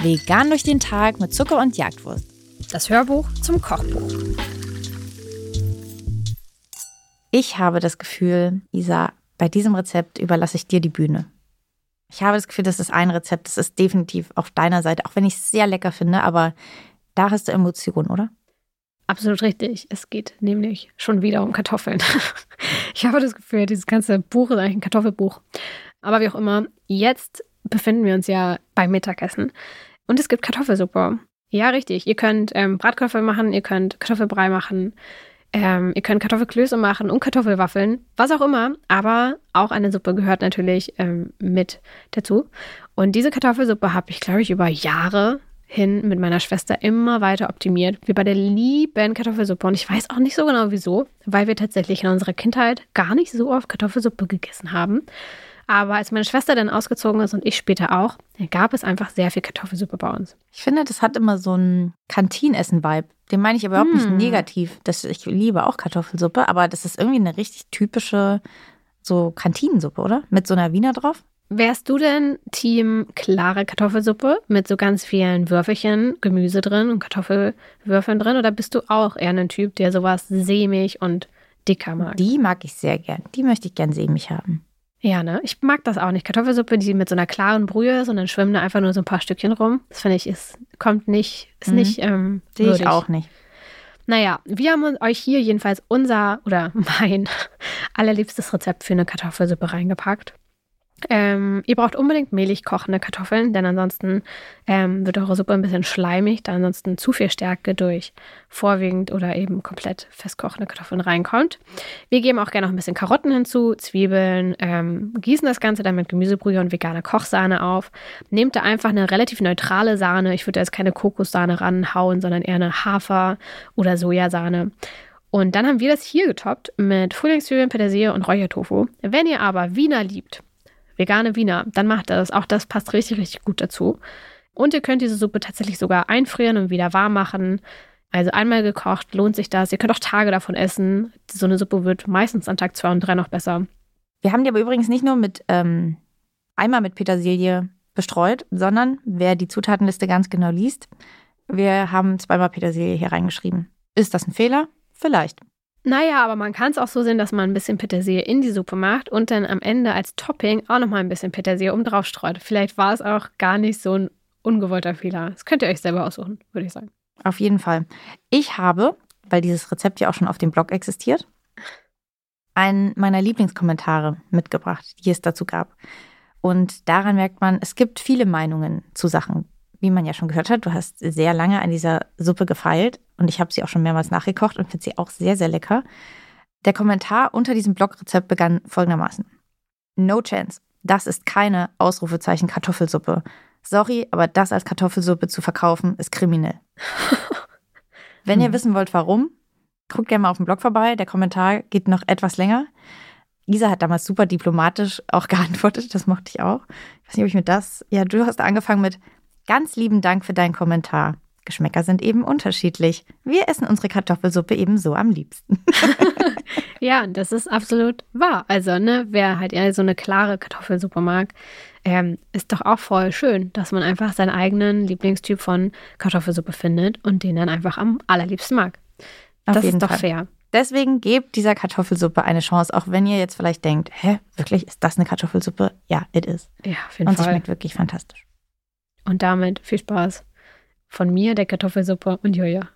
Vegan durch den Tag mit Zucker und Jagdwurst. Das Hörbuch zum Kochbuch. Ich habe das Gefühl, Isa, bei diesem Rezept überlasse ich dir die Bühne. Ich habe das Gefühl, das ist ein Rezept, das ist definitiv auf deiner Seite, auch wenn ich es sehr lecker finde, aber da hast du Emotionen, oder? Absolut richtig. Es geht nämlich schon wieder um Kartoffeln. Ich habe das Gefühl, dieses ganze Buch ist eigentlich ein Kartoffelbuch. Aber wie auch immer, jetzt befinden wir uns ja beim Mittagessen und es gibt Kartoffelsuppe. Ja, richtig. Ihr könnt ähm, Bratkartoffeln machen, ihr könnt Kartoffelbrei machen, ähm, ihr könnt Kartoffelklöße machen und Kartoffelwaffeln, was auch immer. Aber auch eine Suppe gehört natürlich ähm, mit dazu. Und diese Kartoffelsuppe habe ich, glaube ich, über Jahre hin mit meiner Schwester immer weiter optimiert. Wir beide lieben Kartoffelsuppe und ich weiß auch nicht so genau wieso, weil wir tatsächlich in unserer Kindheit gar nicht so oft Kartoffelsuppe gegessen haben. Aber als meine Schwester dann ausgezogen ist und ich später auch, gab es einfach sehr viel Kartoffelsuppe bei uns. Ich finde, das hat immer so einen Kantinenessen-Vibe. Den meine ich aber überhaupt hm. nicht negativ. Das, ich liebe auch Kartoffelsuppe, aber das ist irgendwie eine richtig typische so Kantinensuppe, oder? Mit so einer Wiener drauf? Wärst du denn Team klare Kartoffelsuppe mit so ganz vielen Würfelchen, Gemüse drin und Kartoffelwürfeln drin? Oder bist du auch eher ein Typ, der sowas sämig und dicker mag? Die mag ich sehr gern. Die möchte ich gern sämig haben. Ja, ne? Ich mag das auch nicht. Kartoffelsuppe, die mit so einer klaren Brühe ist und dann schwimmen da einfach nur so ein paar Stückchen rum. Das finde ich, ist, kommt nicht, ist mhm. nicht. Ähm, Sehe ich auch nicht. Naja, wir haben euch hier jedenfalls unser oder mein allerliebstes Rezept für eine Kartoffelsuppe reingepackt. Ähm, ihr braucht unbedingt mehlig kochende Kartoffeln, denn ansonsten ähm, wird eure Suppe ein bisschen schleimig, da ansonsten zu viel Stärke durch vorwiegend oder eben komplett festkochende Kartoffeln reinkommt. Wir geben auch gerne noch ein bisschen Karotten hinzu, Zwiebeln, ähm, gießen das Ganze dann mit Gemüsebrühe und veganer Kochsahne auf. Nehmt da einfach eine relativ neutrale Sahne. Ich würde jetzt keine Kokossahne ranhauen, sondern eher eine Hafer- oder Sojasahne. Und dann haben wir das hier getoppt mit Frühlingszwiebeln, Petersilie und Räuchertofu. Wenn ihr aber Wiener liebt, vegane Wiener, dann macht das. Auch das passt richtig, richtig gut dazu. Und ihr könnt diese Suppe tatsächlich sogar einfrieren und wieder warm machen. Also einmal gekocht, lohnt sich das. Ihr könnt auch Tage davon essen. So eine Suppe wird meistens an Tag zwei und drei noch besser. Wir haben die aber übrigens nicht nur mit ähm, einmal mit Petersilie bestreut, sondern wer die Zutatenliste ganz genau liest, wir haben zweimal Petersilie hier reingeschrieben. Ist das ein Fehler? Vielleicht. Naja, aber man kann es auch so sehen, dass man ein bisschen Petersilie in die Suppe macht und dann am Ende als Topping auch nochmal ein bisschen Petersilie oben drauf streut. Vielleicht war es auch gar nicht so ein ungewollter Fehler. Das könnt ihr euch selber aussuchen, würde ich sagen. Auf jeden Fall. Ich habe, weil dieses Rezept ja auch schon auf dem Blog existiert, einen meiner Lieblingskommentare mitgebracht, die es dazu gab. Und daran merkt man, es gibt viele Meinungen zu Sachen, wie man ja schon gehört hat, du hast sehr lange an dieser Suppe gefeilt und ich habe sie auch schon mehrmals nachgekocht und finde sie auch sehr, sehr lecker. Der Kommentar unter diesem Blogrezept begann folgendermaßen. No chance. Das ist keine Ausrufezeichen Kartoffelsuppe. Sorry, aber das als Kartoffelsuppe zu verkaufen, ist kriminell. Wenn ihr hm. wissen wollt, warum, guckt gerne mal auf dem Blog vorbei. Der Kommentar geht noch etwas länger. Isa hat damals super diplomatisch auch geantwortet. Das mochte ich auch. Ich weiß nicht, ob ich mir das. Ja, du hast angefangen mit Ganz lieben Dank für deinen Kommentar. Geschmäcker sind eben unterschiedlich. Wir essen unsere Kartoffelsuppe eben so am liebsten. ja, das ist absolut wahr. Also, ne, wer halt eher so eine klare Kartoffelsuppe mag, ähm, ist doch auch voll schön, dass man einfach seinen eigenen Lieblingstyp von Kartoffelsuppe findet und den dann einfach am allerliebsten mag. Auf das ist doch Fall. fair. Deswegen gebt dieser Kartoffelsuppe eine Chance, auch wenn ihr jetzt vielleicht denkt, hä, wirklich, ist das eine Kartoffelsuppe? Ja, it is. Ja, auf jeden und Fall. Und sie schmeckt wirklich fantastisch. Und damit viel Spaß von mir, der Kartoffelsuppe und Julia.